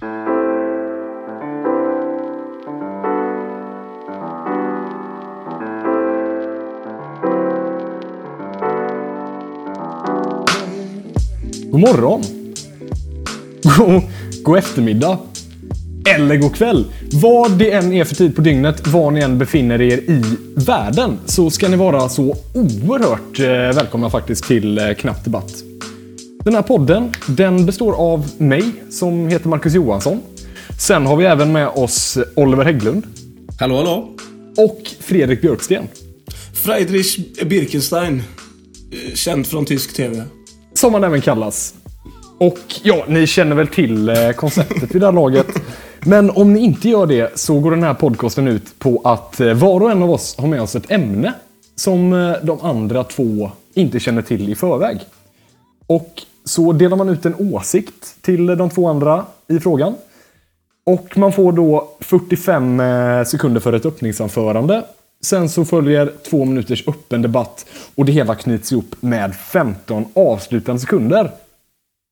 God morgon. God, god eftermiddag. Eller god kväll. Vad det än är för tid på dygnet, var ni än befinner er i världen, så ska ni vara så oerhört eh, välkomna faktiskt till eh, Knapp Debatt. Den här podden, den består av mig, som heter Marcus Johansson. Sen har vi även med oss Oliver Hägglund Hallå, hallå. och Fredrik Björksten. Friedrich Birkenstein. Känd från tysk TV. Som han även kallas. Och ja, ni känner väl till eh, konceptet vid det här laget. Men om ni inte gör det så går den här podcasten ut på att eh, var och en av oss har med oss ett ämne som eh, de andra två inte känner till i förväg. Och så delar man ut en åsikt till de två andra i frågan. Och man får då 45 eh, sekunder för ett öppningsanförande. Sen så följer två minuters öppen debatt och det hela knyts ihop med 15 avslutande sekunder.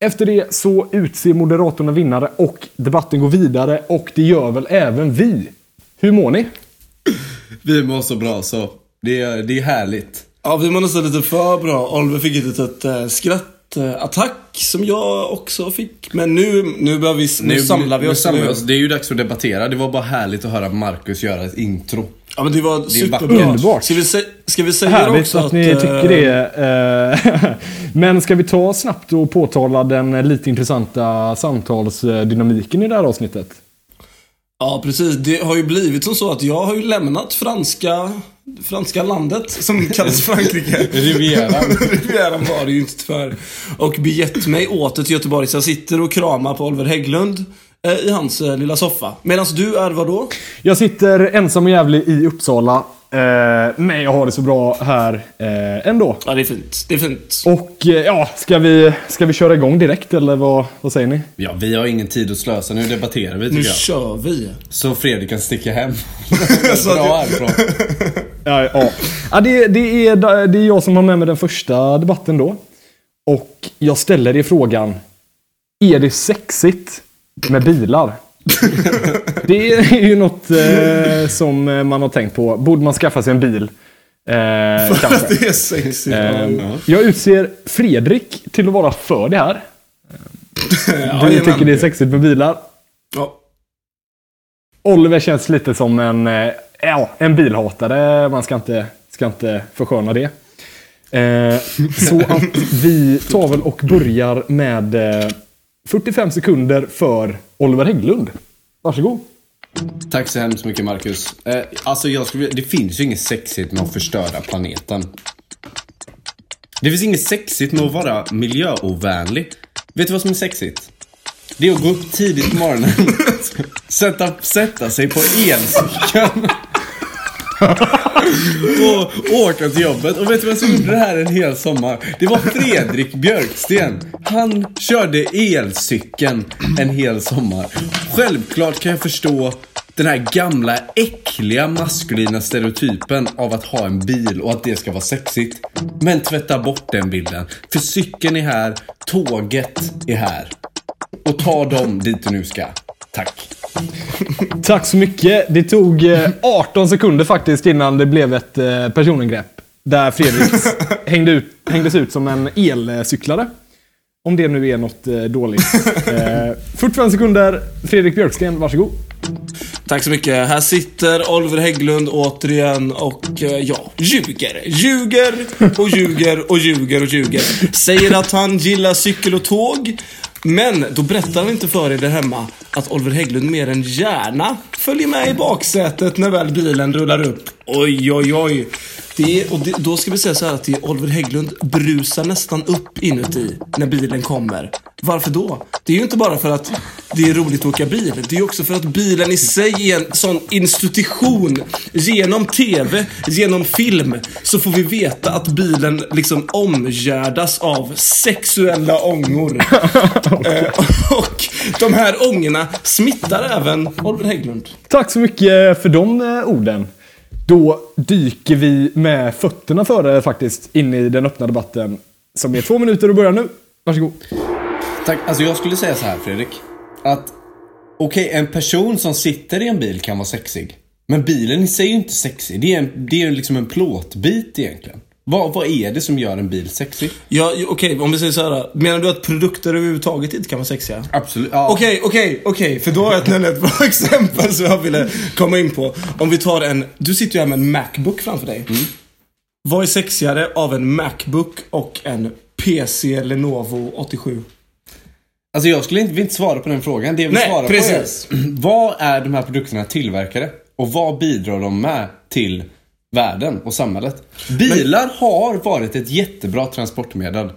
Efter det så utser moderatorn en vinnare och debatten går vidare och det gör väl även vi. Hur mår ni? Vi mår så bra så det är, det är härligt. Ja, vi mår nästan lite för bra. Oliver fick ett litet äh, skrattattack som jag också fick. Men nu, nu, börjar vi, nu, samlar vi nu oss. samlar vi nu. oss. Det är ju dags för att debattera. Det var bara härligt att höra Marcus göra ett intro. Ja, men det var är superbra. underbart. Ska vi, ska vi säga Härligt också att ni eh, tycker det. eh, Men ska vi ta snabbt och påtala den lite intressanta samtalsdynamiken i det här avsnittet? Ja, precis. Det har ju blivit som så att jag har ju lämnat franska, franska landet som kallas Frankrike. Rivieran. Rivieran var det ju inte tyvärr. Och begett mig åter till Göteborg. Så jag sitter och kramar på Oliver Hägglund eh, i hans eh, lilla soffa. Medan du är vadå? Jag sitter ensam och jävlig i Uppsala. Eh, Men jag har det så bra här eh, ändå. Ja, det är fint. Det är fint. Och eh, ja, ska vi, ska vi köra igång direkt eller vad, vad säger ni? Ja, vi har ingen tid att slösa. Nu debatterar vi Nu tycker jag. kör vi. Så Fredrik kan sticka hem. Så bra härifrån. Ja, ja. ja det, det, är, det är jag som har med mig den första debatten då. Och jag ställer er frågan. Är det sexigt med bilar? Det är ju något eh, som man har tänkt på. Borde man skaffa sig en bil? Eh, kanske. Det är sexigt. Eh, jag utser Fredrik till att vara för det här. Du Jajamän. tycker det är sexigt med bilar. Ja. Oliver känns lite som en, eh, ja, en bilhatare. Man ska inte, ska inte försköna det. Eh, så att vi tar väl och börjar med eh, 45 sekunder för Oliver Hägglund. Varsågod. Tack så hemskt mycket Marcus. Eh, alltså jag skulle, det finns ju inget sexigt med att förstöra planeten. Det finns inget sexigt med att vara miljöovänlig. Vet du vad som är sexigt? Det är att gå upp tidigt på morgonen, sätta, sätta sig på elcykeln och åka till jobbet. Och vet du vad som gjorde det här en hel sommar? Det var Fredrik Björksten. Han körde elcykeln en hel sommar. Självklart kan jag förstå den här gamla äckliga maskulina stereotypen av att ha en bil och att det ska vara sexigt. Men tvätta bort den bilden. För cykeln är här, tåget är här. Och ta dem dit du nu ska. Tack. Tack så mycket. Det tog eh, 18 sekunder faktiskt innan det blev ett eh, personangrepp. Där Fredrik hängde ut, hängdes ut som en elcyklare. Om det nu är något eh, dåligt. Eh, 45 sekunder. Fredrik Björksten, varsågod. Tack så mycket. Här sitter Oliver Hägglund återigen och eh, ja, ljuger. Ljuger och ljuger och ljuger och ljuger. Säger att han gillar cykel och tåg. Men då berättar han inte för er där hemma att Oliver Hägglund mer än gärna följer med i baksätet när väl bilen rullar upp. Oj, oj, oj. Det är, och det, då ska vi säga så här att det är Oliver Hägglund brusar nästan upp inuti när bilen kommer. Varför då? Det är ju inte bara för att det är roligt att åka bil. Det är också för att bilen i sig är en sån institution. Genom TV, genom film, så får vi veta att bilen liksom omgärdas av sexuella ångor. eh, och de här ångorna smittar även Oliver Hägglund. Tack så mycket för de eh, orden. Då dyker vi med fötterna före faktiskt in i den öppna debatten. Som är två minuter och börjar nu. Varsågod. Tack. Alltså jag skulle säga så här Fredrik. Att Okej, en person som sitter i en bil kan vara sexig. Men bilen i sig är ju inte sexig. Det är, en, det är liksom en plåtbit egentligen. Vad, vad är det som gör en bil sexig? Ja, okej, om vi säger så här. Menar du att produkter överhuvudtaget inte kan vara sexiga? Absolut. Ja. Okej, okej, okej. För då har jag ett, bra exempel som jag ville komma in på. Om vi tar en... Du sitter ju här med en Macbook framför dig. Vad är sexigare av en Macbook och en PC Lenovo 87? Alltså jag skulle inte, vill inte svara på den frågan. Det jag vill Nej, svara precis. på är, vad är de här produkterna tillverkade? Och vad bidrar de med till världen och samhället? Bilar har varit ett jättebra transportmedel.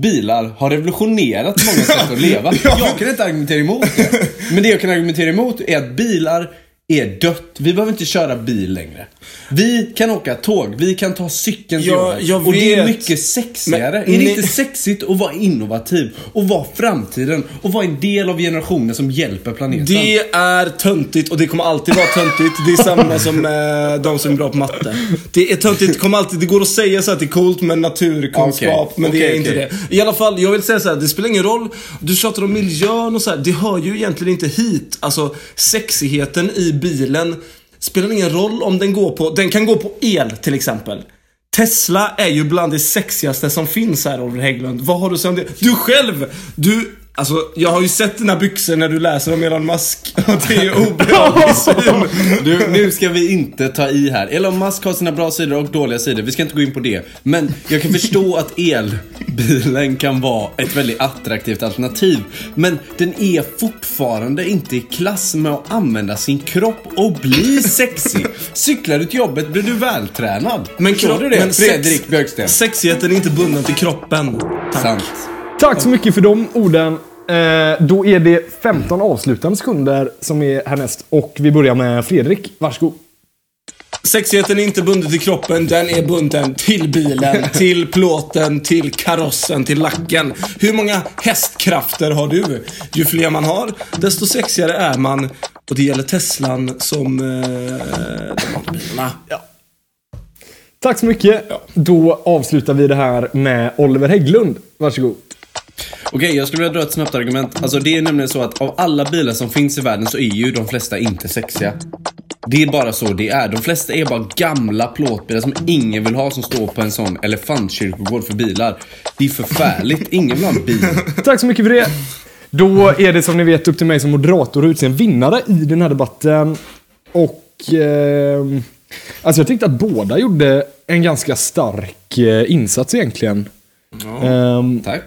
Bilar har revolutionerat många sätt att leva. Jag kan inte argumentera emot det. Men det jag kan argumentera emot är att bilar är dött. Vi behöver inte köra bil längre. Vi kan åka tåg, vi kan ta cykeln till Ja, jobbet. Och det är mycket sexigare. Men är det inte sexigt att vara innovativ och vara framtiden och vara en del av generationen som hjälper planeten? Det är töntigt och det kommer alltid vara töntigt. Det är samma som eh, de som är bra på matte. Det är töntigt, det kommer alltid, det går att säga så att det är coolt med naturkunskap, Okej, men det är okej, inte det. I alla fall, jag vill säga så här, det spelar ingen roll. Du tjatar om miljön och så här, det hör ju egentligen inte hit. Alltså, sexigheten i bilen spelar ingen roll om den går på, den kan gå på el till exempel. Tesla är ju bland det sexigaste som finns här, Oliver Hägglund. Vad har du att säga om det? Du själv! Du, alltså, jag har ju sett dina byxor när du läser om Elon Musk. Och det är ju obehaglig syn. Du, nu ska vi inte ta i här. Elon Musk har sina bra sidor och dåliga sidor. Vi ska inte gå in på det. Men jag kan förstå att elbilen kan vara ett väldigt attraktivt alternativ. Men den är fortfarande inte i klass med att använda sin kropp och bli sexig. Cyklar du till jobbet blir du vältränad. Men kropp- du det? men sex- Fredrik Björksten. Sexigheten är inte bunden till kroppen. Tack. Sant. Tack så mycket för de orden. Eh, då är det 15 avslutande sekunder som är härnäst. Och vi börjar med Fredrik. Varsågod. Sexigheten är inte bunden till kroppen, den är bunden till bilen, till plåten, till karossen, till lacken. Hur många hästkrafter har du? Ju fler man har, desto sexigare är man. Och det gäller Teslan som eh, de andra bilarna. Tack så mycket. Då avslutar vi det här med Oliver Hägglund. Varsågod. Okej, jag skulle vilja dra ett snabbt argument. Alltså det är nämligen så att av alla bilar som finns i världen så är ju de flesta inte sexiga. Det är bara så det är. De flesta är bara gamla plåtbilar som ingen vill ha som står på en sån elefantkyrkogård för bilar. Det är förfärligt. Ingen vill ha en bil. Tack så mycket för det. Då är det som ni vet upp till mig som moderator att utse en vinnare i den här debatten. Och... ehm, alltså jag tyckte att båda gjorde en ganska stark eh, insats egentligen. Ehm, Tack.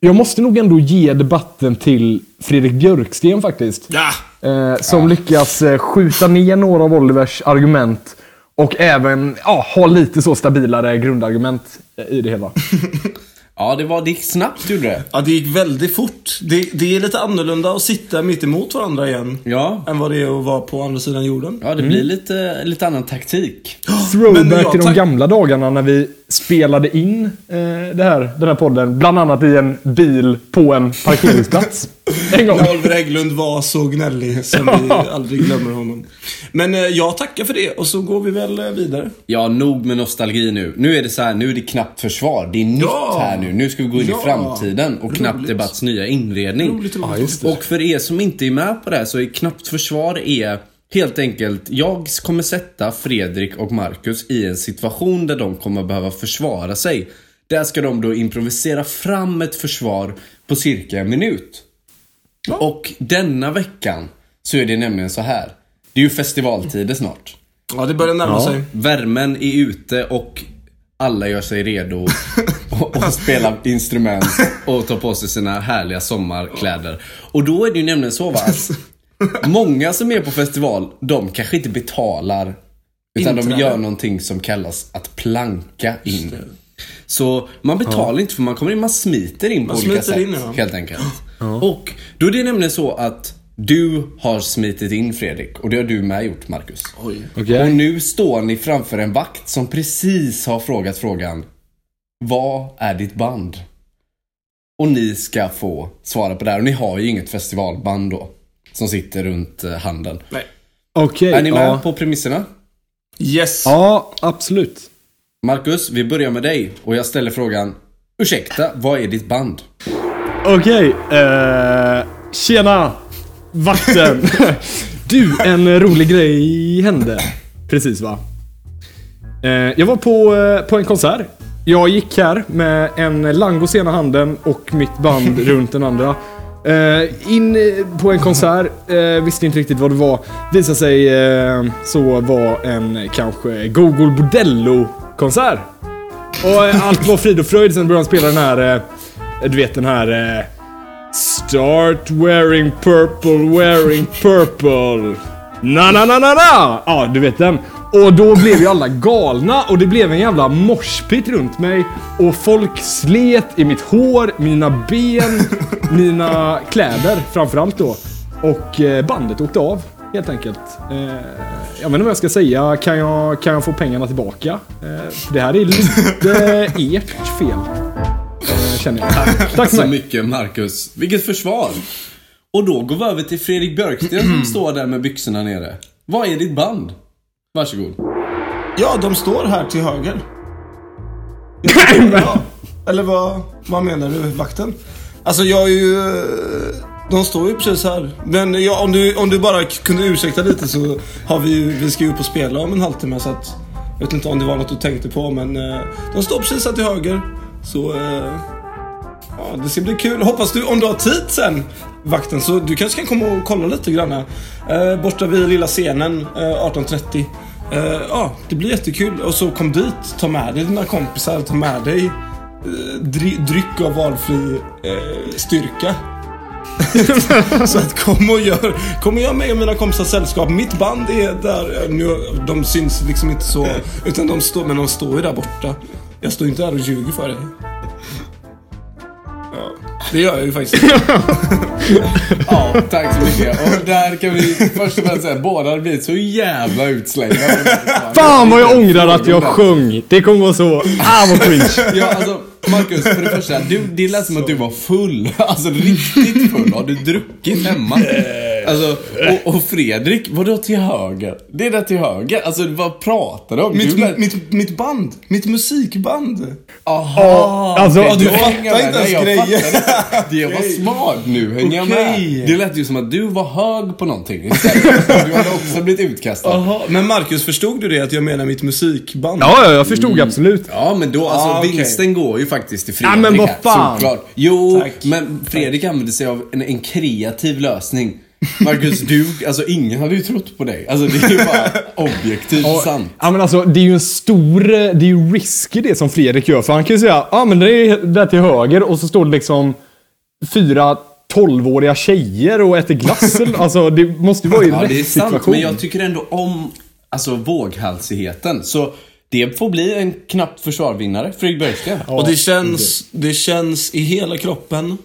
Jag måste nog ändå ge debatten till Fredrik Björksten faktiskt. Ja! Eh, som lyckas eh, skjuta ner några av Olivers argument. Och även ja, ha lite så stabilare grundargument eh, i det hela. Ja, det var det gick snabbt gjorde det. Ja, det gick väldigt fort. Det, det är lite annorlunda att sitta mitt emot varandra igen. Ja. Än vad det är att vara på andra sidan jorden. Ja, det blir lite, lite annan taktik. Throwback ja, till de gamla dagarna när vi spelade in eh, det här, den här podden. Bland annat i en bil på en parkeringsplats. en gång. Oliver Hägglund var så gnällig som vi aldrig glömmer honom. Men eh, jag tackar för det och så går vi väl eh, vidare. Ja, nog med nostalgi nu. Nu är det så här, nu är det knappt försvar. Det är nytt Ja. här nu. Nu ska vi gå in Ja. i framtiden och knappt Roligt. debatts nya inredning. Roligt, roligt. Ja, just det. Och för er som inte är med på det här så är knappt försvar är helt enkelt, jag kommer sätta Fredrik och Marcus i en situation där de kommer behöva försvara sig. Där ska de då improvisera fram ett försvar på cirka en minut. Och denna veckan så är det nämligen så här. Det är ju festivaltider snart. Ja, det börjar närma Ja. sig. Värmen är ute och alla gör sig redo och, och spelar instrument och tar på sig sina härliga sommarkläder. Och då är det ju nämligen så va, att många som är på festival, de kanske inte betalar. Utan de Inträde. gör någonting som kallas att planka in. Så man betalar inte för man kommer in, man smiter in på Man olika sätt. in, ja. Helt enkelt. Och då är det nämligen så att du har smitit in Fredrik och det har du med gjort Marcus. Oj. Okej. Och nu står ni framför en vakt som precis har frågat frågan Vad är ditt band? Och ni ska få svara på det här. Och ni har ju inget festivalband då. Som sitter runt eh, handen. Nej. Okej. är ni med ja. på premisserna? Yes. ja, absolut. Marcus, vi börjar med dig. Och jag ställer frågan Ursäkta, vad är ditt band? Okej. eh, Tjena! Vakten! Du, en rolig grej hände. Precis va? Eh, Jag var på, eh, på en konsert. Jag gick här med en langos ena handen och mitt band runt den andra. Eh, In eh, på en konsert, eh, visste inte riktigt vad det var. Visade sig eh, så var en kanske Gogol Bordello-konsert. Och eh, allt var frid och fröjd, sen började han spela den här, eh, du vet den här... Start wearing purple, wearing purple. Na na na na na! Ja, du vet den. Och då blev ju alla galna och det blev en jävla moshpit runt mig. Och folk slet i mitt hår, mina ben, mina kläder framförallt då. Och eh, bandet åkte av, helt enkelt. Eh, jag vet inte vad jag ska säga. Kan jag, kan jag få pengarna tillbaka? Eh, det här är lite ert fel. Eh, känner jag. Tack Tack så mycket Marcus. Vilket försvar. Och då går vi över till Fredrik Björksten som står där med byxorna nere. Vad är ditt band? Varsågod. Ja, de står här till höger. Ja. Eller vad, vad menar du, vakten? Alltså jag är ju... De står ju precis här. Men ja, om, du, om du bara kunde ursäkta lite så har vi ju, vi ska ju upp och spela om en halvtimme så att... Jag vet inte om det var något du tänkte på men eh, de står precis här till höger. Så... eh, Ja, det ska bli kul. Hoppas du, om du har tid sen, vakten, så du kanske kan komma och kolla lite grann. Eh, borta vid lilla scenen, eh, 18.30. Eh, ja, det blir jättekul. Och så kom dit, ta med dig dina kompisar, ta med dig eh, dry- dryck av valfri eh, styrka. så att kom och gör, kom och gör mig och mina kompisar sällskap. Mitt band är där, nu, de syns liksom inte så, utan de står, men de står ju där borta. Jag står inte där och ljuger för dig. Det gör jag ju faktiskt. Ja, tack så mycket. Och där kan vi först och främst säga, båda har blivit så jävla utslängda. Fan vad jag ångrar att jag sjöng. Det kommer vara så... Ah vad cringe. Ja, alltså Marcus, för det första, du, det lät som att du var full. Alltså riktigt full. Har du druckit hemma? Alltså, och, och Fredrik, vadå till höger? Det är där till höger. Alltså, vad pratar du om? Mitt, du lät- mitt, mitt band. Mitt musikband. Aha! Alltså, Ja, du fattar inte ens grejen. Det var smart nu, hänger jag med? Det lät ju som att du var hög på någonting istället. Du hade också blivit utkastad. Jaha, men Marcus, förstod du det att jag menar mitt musikband? Ja, ja, jag förstod absolut. Ja, men då, alltså Ah, vinsten går ju faktiskt till Ja, Fredrik men vad fan. såklart. Jo, Tack. men Fredrik använde sig av en, en kreativ lösning. Marcus, du, alltså ingen hade ju trott på dig. Alltså det är ju bara objektivt sant. Ja men alltså det är ju en stor, det är ju risky det som Fredrik gör. För han kan ju säga, ja ah, men det är där till höger och så står det liksom fyra 12-åriga tjejer och äter glass. alltså det måste ju vara i Ja, rätt det är sant, situation. men jag tycker ändå om alltså, våghalsigheten. Så det får bli en knappt försvarvinnare, Fredrik Björksten. Och det känns, det känns i hela kroppen.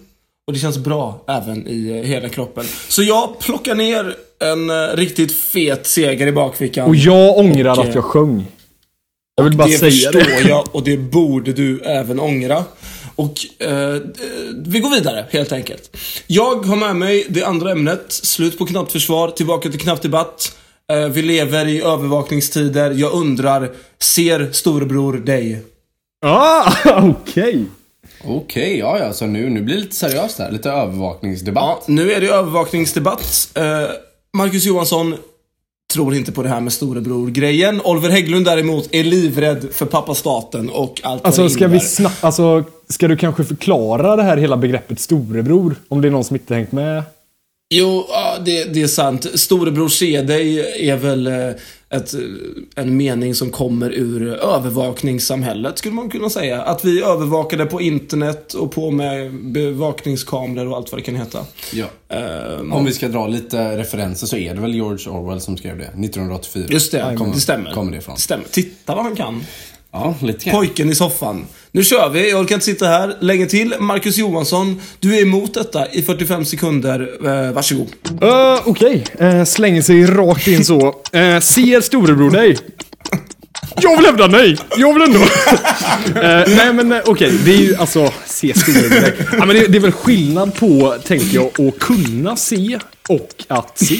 Och det känns bra även i eh, hela kroppen. Så jag plockar ner en eh, riktigt fet seger i bakfickan. Och jag ångrar Och, att jag sjöng. Jag vill bara det säga förstår det. jag och det borde du även ångra. Och eh, vi går vidare helt enkelt. Jag har med mig det andra ämnet. Slut på knappt försvar, tillbaka till knappt debatt. Eh, vi lever i övervakningstider. Jag undrar, ser storebror dig? Ah, okej. Okej, ja ja, så nu, nu blir det lite seriöst här. Lite övervakningsdebatt. Ja, nu är det övervakningsdebatt. Eh, Marcus Johansson tror inte på det här med storebror-grejen. Oliver Hägglund däremot är livrädd för pappa staten och allt vad Alltså det ska vi innebär. snabbt, alltså ska du kanske förklara det här hela begreppet storebror? Om det är någon som inte hängt med? Jo, ja, det, det är sant. Storebror se dig är väl eh, ett, eh, en mening som kommer ur övervakningssamhället, skulle man kunna säga. Att vi övervakade på internet och på med bevakningskameror och allt vad det kan heta. Ja. Ehm, Om vi ska dra lite referenser så är det väl George Orwell som skrev det. 1984. Just det, Kommer- det stämmer. kommer det ifrån. Det stämmer. Titta vad han kan. Ja, lite grann. Pojken i soffan. Nu kör vi. Jag orkar inte sitta här länge till. Marcus Johansson, du är emot detta i 45 sekunder. Eh, varsågod. Uh, Okej, Eh, slänger sig rakt in så. Uh, ser storebror dig? Jag vill hävda nej! Jag vill ändå... Eh, nej men okej, det är ju alltså, se storebror dig. Ja, men det, det är väl skillnad på, tänker jag, att kunna se och att se.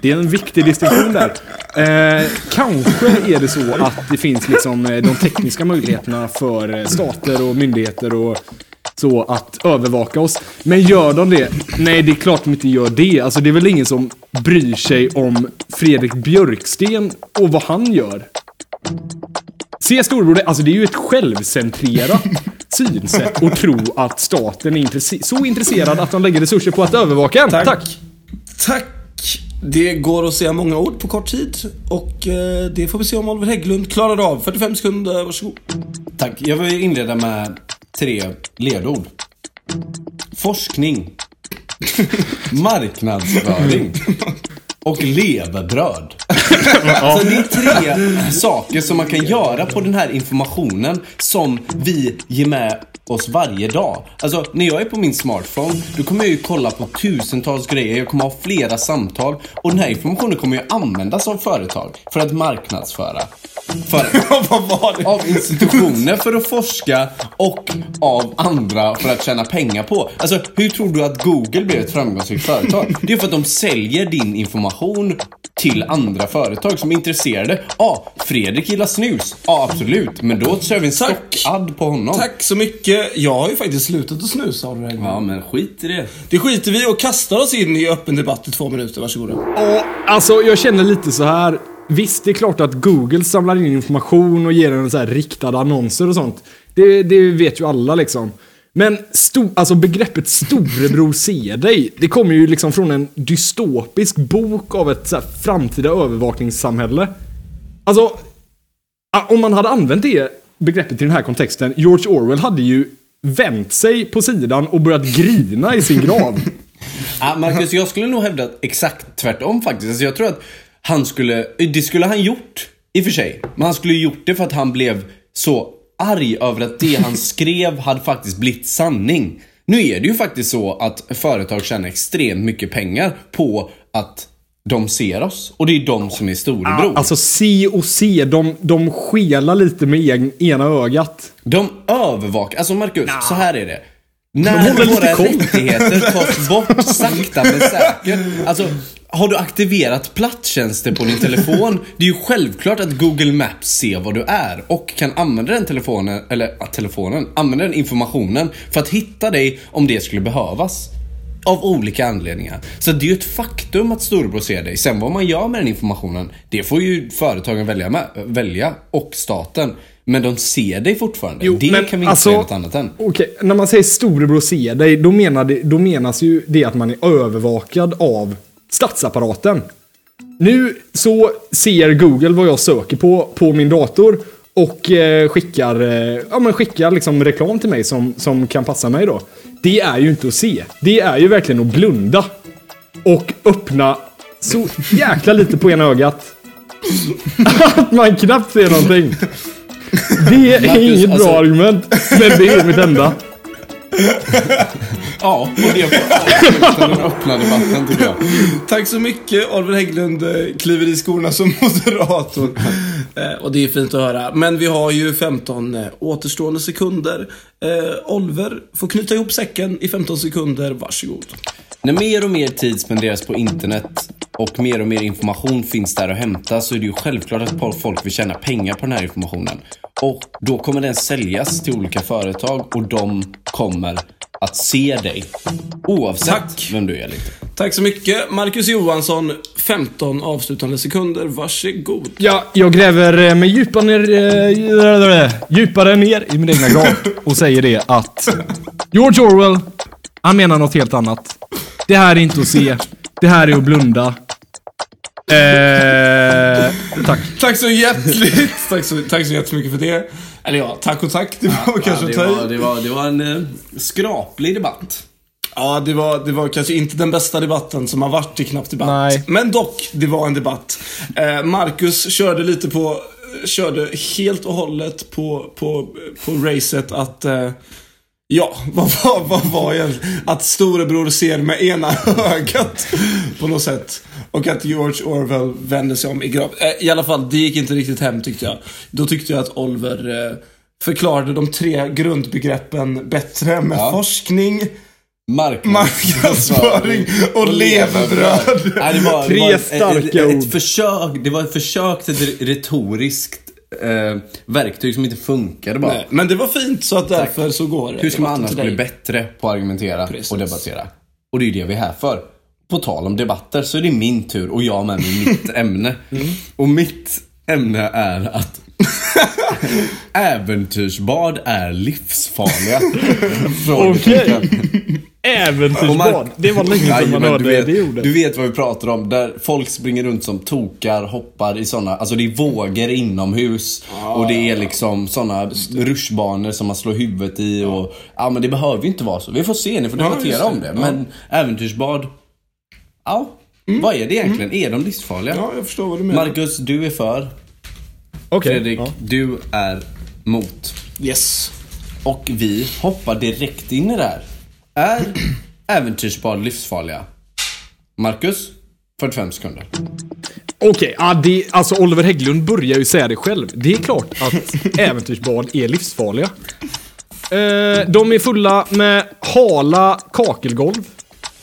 Det är en viktig distinktion där. Eh, kanske är det så att det finns liksom eh, de tekniska möjligheterna för eh, stater och myndigheter och så att övervaka oss. Men gör de det? Nej, det är klart de inte gör det. Alltså det är väl ingen som bryr sig om Fredrik Björksten och vad han gör. Se storebror, det- alltså det är ju ett självcentrerat synsätt att tro att staten är intresse- så intresserad att de lägger resurser på att övervaka en. Tack. Tack. Tack! Det går att säga många ord på kort tid och eh, det får vi se om Oliver Hägglund klarar av. 45 sekunder, varsågod. Tack. Jag vill inleda med tre ledord. Forskning. Marknadsföring. Och levebröd. Alltså det är tre saker som man kan göra på den här informationen som vi ger med oss varje dag. Alltså när jag är på min smartphone, då kommer jag ju kolla på tusentals grejer. Jag kommer ha flera samtal. Och den här informationen kommer ju användas av företag för att marknadsföra. För, Vad var det? av institutioner för att forska och av andra för att tjäna pengar på. Alltså, hur tror du att Google blev ett framgångsrikt företag? Det är för att de säljer din information till andra företag som är intresserade. Ja, ah, Fredrik gillar snus. Ja, absolut. Men då kör vi en stockadd på honom. Tack så mycket. Jag har ju faktiskt slutat att snusa Hägglund. Ja, men skit i det. Det skiter vi och kastar oss in i öppen debatt i två minuter. Varsågoda. Och, alltså, jag känner lite så här. Visst, det är klart att Google samlar in information och ger en så här riktade annonser och sånt. Det, det vet ju alla liksom. Men sto, alltså begreppet storebror ser dig, det kommer ju liksom från en dystopisk bok av ett så här framtida övervakningssamhälle. Alltså, om man hade använt det begreppet i den här kontexten, George Orwell hade ju vänt sig på sidan och börjat grina i sin grav. Ja, Marcus, jag skulle nog hävda exakt tvärtom faktiskt. Alltså, jag tror att han skulle, det skulle han gjort i och för sig. Men han skulle gjort det för att han blev så arg över att det han skrev hade faktiskt blivit sanning. Nu är det ju faktiskt så att företag tjänar extremt mycket pengar på att de ser oss. Och det är de som är storebror. Alltså se och se, de, de skelar lite med egen, ena ögat. De övervakar, alltså Marcus, så här är det. När våra rättigheter tas bort sakta men säkert. Alltså, har du aktiverat platstjänster på din telefon, det är ju självklart att Google Maps ser vad du är och kan använda den telefonen, eller ja, telefonen, använda den informationen för att hitta dig om det skulle behövas. Av olika anledningar. Så det är ju ett faktum att storebror ser dig. Sen vad man gör med den informationen, det får ju företagen välja, med, välja och staten. Men de ser dig fortfarande. det kan vi inte alltså, säga något annat än. Okej, när man säger storebror ser dig, då, menar det, då menas ju det att man är övervakad av statsapparaten. Nu så ser Google vad jag söker på på min dator och eh, skickar, eh, ja, men skickar liksom reklam till mig som, som kan passa mig då. Det är ju inte att se. Det är ju verkligen att blunda. Och öppna så jäkla lite på ena ögat. Att man knappt ser någonting. Det är Marcus, inget alltså- bra argument, men det är mitt enda. Ja, och det avsluta den öppna debatten tycker jag. Tack så mycket. Oliver Hägglund eh, kliver i skorna som moderator. Eh, och det är fint att höra. Men vi har ju 15 eh, återstående sekunder. Oliver får knyta ihop säcken i 15 sekunder. Varsågod. När mer och mer tid spenderas på internet och mer och mer information finns där att hämta så är det ju självklart att folk vill tjäna pengar på den här informationen. Och då kommer den säljas till olika företag och de kommer att se dig. Oavsett Tack. vem du är lite. Tack så mycket. Marcus Johansson, 15 avslutande sekunder. Varsågod. Ja, jag gräver eh, mig djupare ner, eh, djupare ner i min egna grav och säger det att George Orwell, han menar något helt annat. Det här är inte att se. Det här är att blunda. Eh, tack. Tack så hjärtligt. tack, så, tack så jättemycket för det. Eller ja, tack och tack. Det var kanske det, att var, det, var, det var en eh, skraplig debatt. Ja, det var, det var kanske inte den bästa debatten som har varit i Knappt Debatt. Nej. Men dock, det var en debatt. Eh, Marcus körde lite på, körde helt och hållet på, på, på racet att, eh, ja, vad var, vad var egentligen? Att storebror ser med ena ögat på något sätt. Och att George Orwell vände sig om i grav. Eh, I alla fall, det gick inte riktigt hem tyckte jag. Då tyckte jag att Oliver eh, förklarade de tre grundbegreppen bättre med Ja. forskning, Marknadsföring och levebröd. Nej, det var, Tre det var ett, starka ett, ett, ord. ett försök, det var ett försök till ett retoriskt eh, verktyg som inte funkade bara. Nej, men det var fint så att därför så går det. Hur ska man annars bli bättre på att argumentera Precis. och debattera? Och det är ju det vi är här för. På tal om debatter så är det min tur och jag med mig mitt ämne. Mm. Och mitt ämne är att äventyrsbad är livsfarliga. Okej. Äventyrsbad. Det var länge sedan man hörde du vet, det ordet. Du vet vad vi pratar om. Där folk springer runt som tokar, hoppar i såna, alltså det är vågor inomhus. och det är liksom såna rutschbanor som man slår huvudet i och... Ja men det behöver ju inte vara så. Vi får se, ni får Ja, debattera det. om det. Men äventyrsbad, ja. Vad är det egentligen? Är de livsfarliga? Ja, jag förstår vad du menar. Marcus, du är för. Okej. Fredrik, Ja. du är mot. Yes. Och vi hoppar direkt in i det här. Är äventyrsbad livsfarliga? Marcus, 45 sekunder. Okej, det, alltså Oliver Hägglund börjar ju säga det själv. Det är klart att äventyrsbad är livsfarliga. Eh, de är fulla med hala kakelgolv.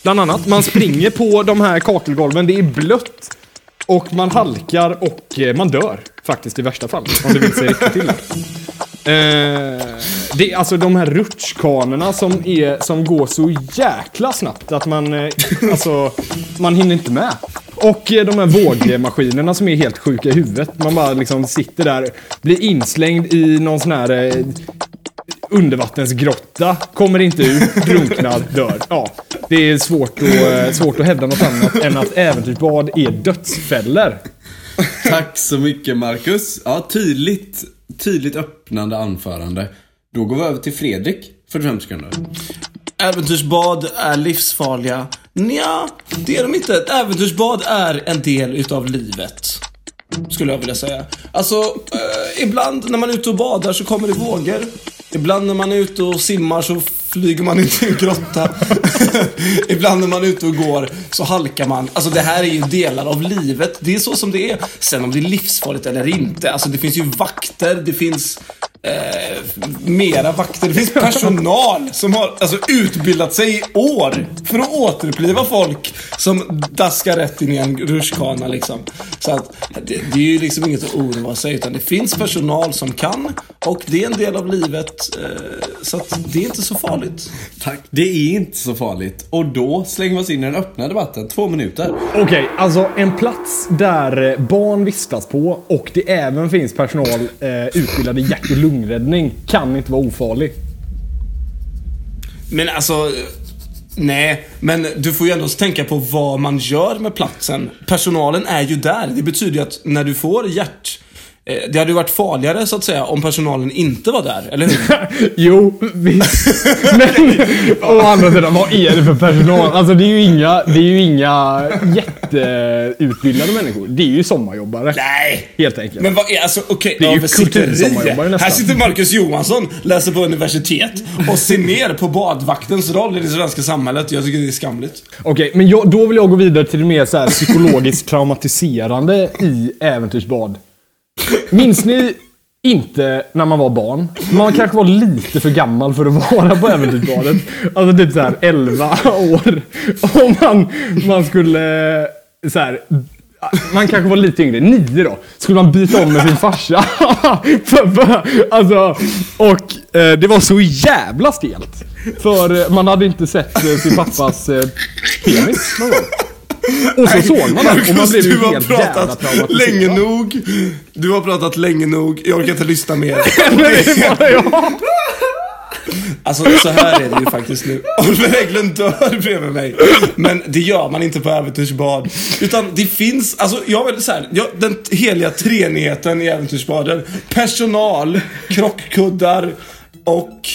Bland annat. Man springer på de här kakelgolven, det är blött. Och man halkar och eh, man dör. Faktiskt i värsta fall. Om det vill sig riktigt illa. Eh, det är alltså de här rutschkanorna som, är, som går så jäkla snabbt att man, eh, alltså, man hinner inte med. Och eh, de här vågmaskinerna som är helt sjuka i huvudet. Man bara liksom sitter där, blir inslängd i någon sån här eh, undervattensgrotta, kommer inte ut, drunknar, dör. Ja, det är svårt att, eh, svårt att hävda något annat än att äventyrsbad är dödsfällor. Tack så mycket Marcus. Ja, tydligt, tydligt öppnande anförande. Då går vi över till Fredrik, 45 sekunder. Äventyrsbad är livsfarliga. Nja, det är de inte. Ett äventyrsbad är en del utav livet. Skulle jag vilja säga. Alltså, eh, ibland när man är ute och badar så kommer det vågor. Ibland när man är ute och simmar så flyger man inte i en grotta. ibland när man är ute och går så halkar man. Alltså det här är ju delar av livet. Det är så som det är. Sen om det är livsfarligt eller inte. Alltså det finns ju vakter, det finns eh, mera vakter. Det finns personal som har alltså, utbildat sig i år för att återuppliva folk som daskar rätt in i en rutschkana liksom. Så att det, det är ju liksom inget att oroa sig utan det finns personal som kan och det är en del av livet. Eh, så att det är inte så farligt. Tack. Det är inte så farligt. Och då slänger vi oss in i den öppna debatten. Två minuter. Okej, alltså en plats där barn vistas på och det även finns personal eh, utbildad i hjärt och lungräddning kan inte vara ofarlig. Men alltså, nej. Men du får ju ändå tänka på vad man gör med platsen. Personalen är ju där. Det betyder ju att när du får hjärt eh, Det hade ju varit farligare så att säga om personalen inte var där, eller hur? jo, visst. Men å andra sidan, vad är det för personal? Alltså det är ju inga, det är ju inga jätteutbildade människor. Det är ju sommarjobbare. Nej! Helt enkelt. Men vad är alltså, okej, Det är ju kultursommarjobbare nästan. Här sitter Marcus Johansson, läser på universitet och ser ner på badvaktens roll i det svenska samhället. Jag tycker det är skamligt. Okej, men jag, då vill jag gå vidare till det mer så här psykologiskt traumatiserande i äventyrsbad. Minns ni inte när man var barn? Man kanske var lite för gammal för att vara på äventyrsbadet. Alltså typ såhär 11 år. Och man, man skulle så här, man kanske var lite yngre, nio då. Skulle man byta om med sin farsa. Alltså, och eh, det var så jävla stelt. För eh, man hade inte sett eh, sin pappas eh, penis någon gång. Och så såg man den och man blev ju du har helt jävla länge nog. Du har pratat länge nog. Jag orkar inte lyssna mer. Det är bara jag. Alltså så här är det ju faktiskt nu. Oliver Hägglund dör bredvid mig. Men det gör man inte på äventyrsbad. Utan det finns, alltså jag vill så här, jag, den heliga treenigheten i äventyrsbaden. Personal, krockkuddar och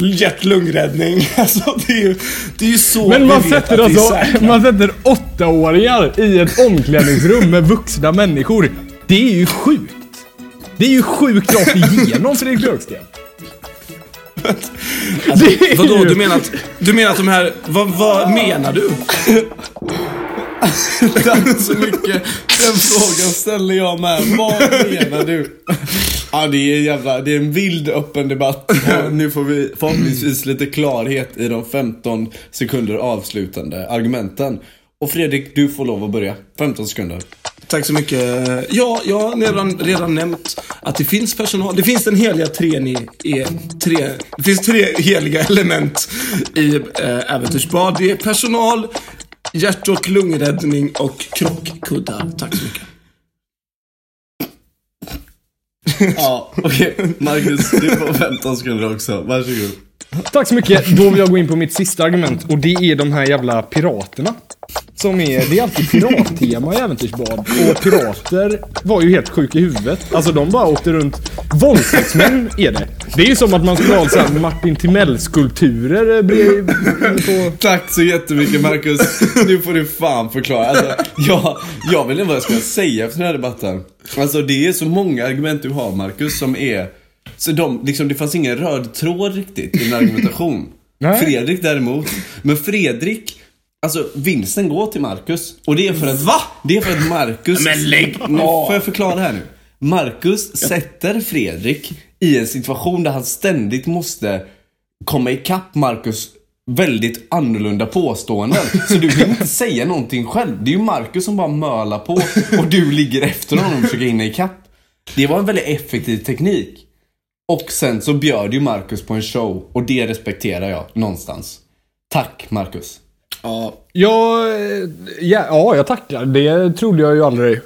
hjärt-lungräddning. Alltså det är ju, det är ju så Men man sätter alltså, man sätter åttaåringar i ett omklädningsrum med vuxna människor. Det är ju sjukt. Det är ju sjukt rakt igenom Fredrik Löfsten. Alltså, vadå, du menar att, du menar att de här, vad, vad menar du? Tack så mycket. Den frågan ställer jag med. Vad menar du? Ja, det är, jävla, det är en vild öppen debatt. Och nu får vi förhoppningsvis lite klarhet i de 15 sekunder avslutande argumenten. Och Fredrik, du får lov att börja. 15 sekunder. Tack så mycket. Ja, jag har redan, redan nämnt att det finns personal. Det finns den heliga treni, i, tre, det finns tre heliga element i eh, Äventyrsbad. Det är personal, hjärt och lungräddning och krockkuddar. Tack så mycket. Ja, okej. Marcus, du får 15 sekunder också. Varsågod. Tack så mycket. Då vill jag gå in på mitt sista argument och det är de här jävla piraterna. Som är, det är alltid pirattema i Äventyrsbad. Och pirater var ju helt sjuka i huvudet. Alltså de bara åkte runt. Våldtäktsmän är det. Det är ju som att man skulle ha såhär Martin Timell-skulpturer eh, bredvid på... Tack så jättemycket Marcus. Nu får du fan förklara. Alltså, jag, jag vet inte vad jag ska säga efter den här debatten. Alltså det är så många argument du har Marcus som är... Så de, liksom, det fanns ingen röd tråd riktigt i din argumentation. Fredrik däremot. Men Fredrik, alltså vinsten går till Marcus. Och det är för att... Va? Det är för att Marcus... Men lägg Nu av. får jag förklara här nu. Marcus sätter Fredrik i en situation där han ständigt måste komma ikapp Marcus väldigt annorlunda påståenden. Så du kan inte säga någonting själv. Det är ju Marcus som bara mölar på och du ligger efter honom och försöker hinna ikapp. Det var en väldigt effektiv teknik. Och sen så bjöd ju Marcus på en show och det respekterar jag någonstans. Tack Marcus. Ja, Ja, eh, ja, ja, jag tackar. Det trodde jag ju aldrig.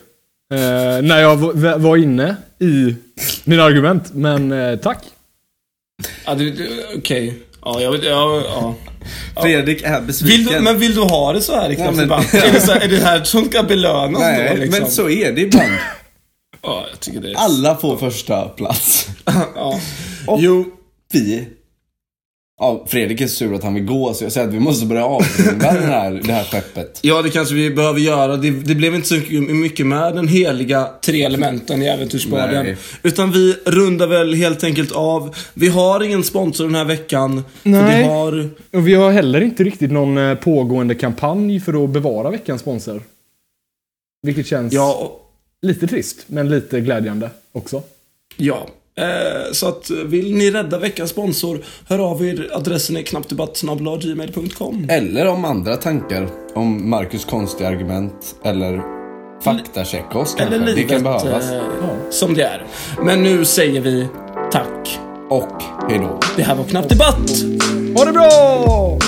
Eh, när jag v- var inne i mina argument. Men eh, tack. ja okej. Ja, jag vet, ja, ja. Fredrik är Vill besviken. du, men vill du ha det så här i Ja, men- är, det så här, är det här som ska belönas Nej, då? Liksom? men så är det ibland. Ja, jag tycker det är... Alla får första plats. Ja. Och Jo, vi... Ja, Fredrik är sur att han vill gå, så jag säger att vi måste börja avrunda den här, det här skeppet. Ja, det kanske vi behöver göra. Det, det blev inte så mycket med den heliga tre elementen i Äventyrsbaden. Utan vi rundar väl helt enkelt av. Vi har ingen sponsor den här veckan. För Nej. vi har... Och vi har heller inte riktigt någon eh, pågående kampanj för att bevara veckans sponsor. Vilket känns Ja, lite trist, men lite glädjande också. ja. Eh, så att vill ni rädda veckans sponsor, hör av er. Adressen är knappdebatt.gmail.com. Eller om andra tankar om Marcus konstiga argument eller faktachecka oss kanske. Eller det livet kan behövas. eh, som det är. Men nu säger vi tack. Och hejdå. Det här var Knapp Debatt. Ha det bra!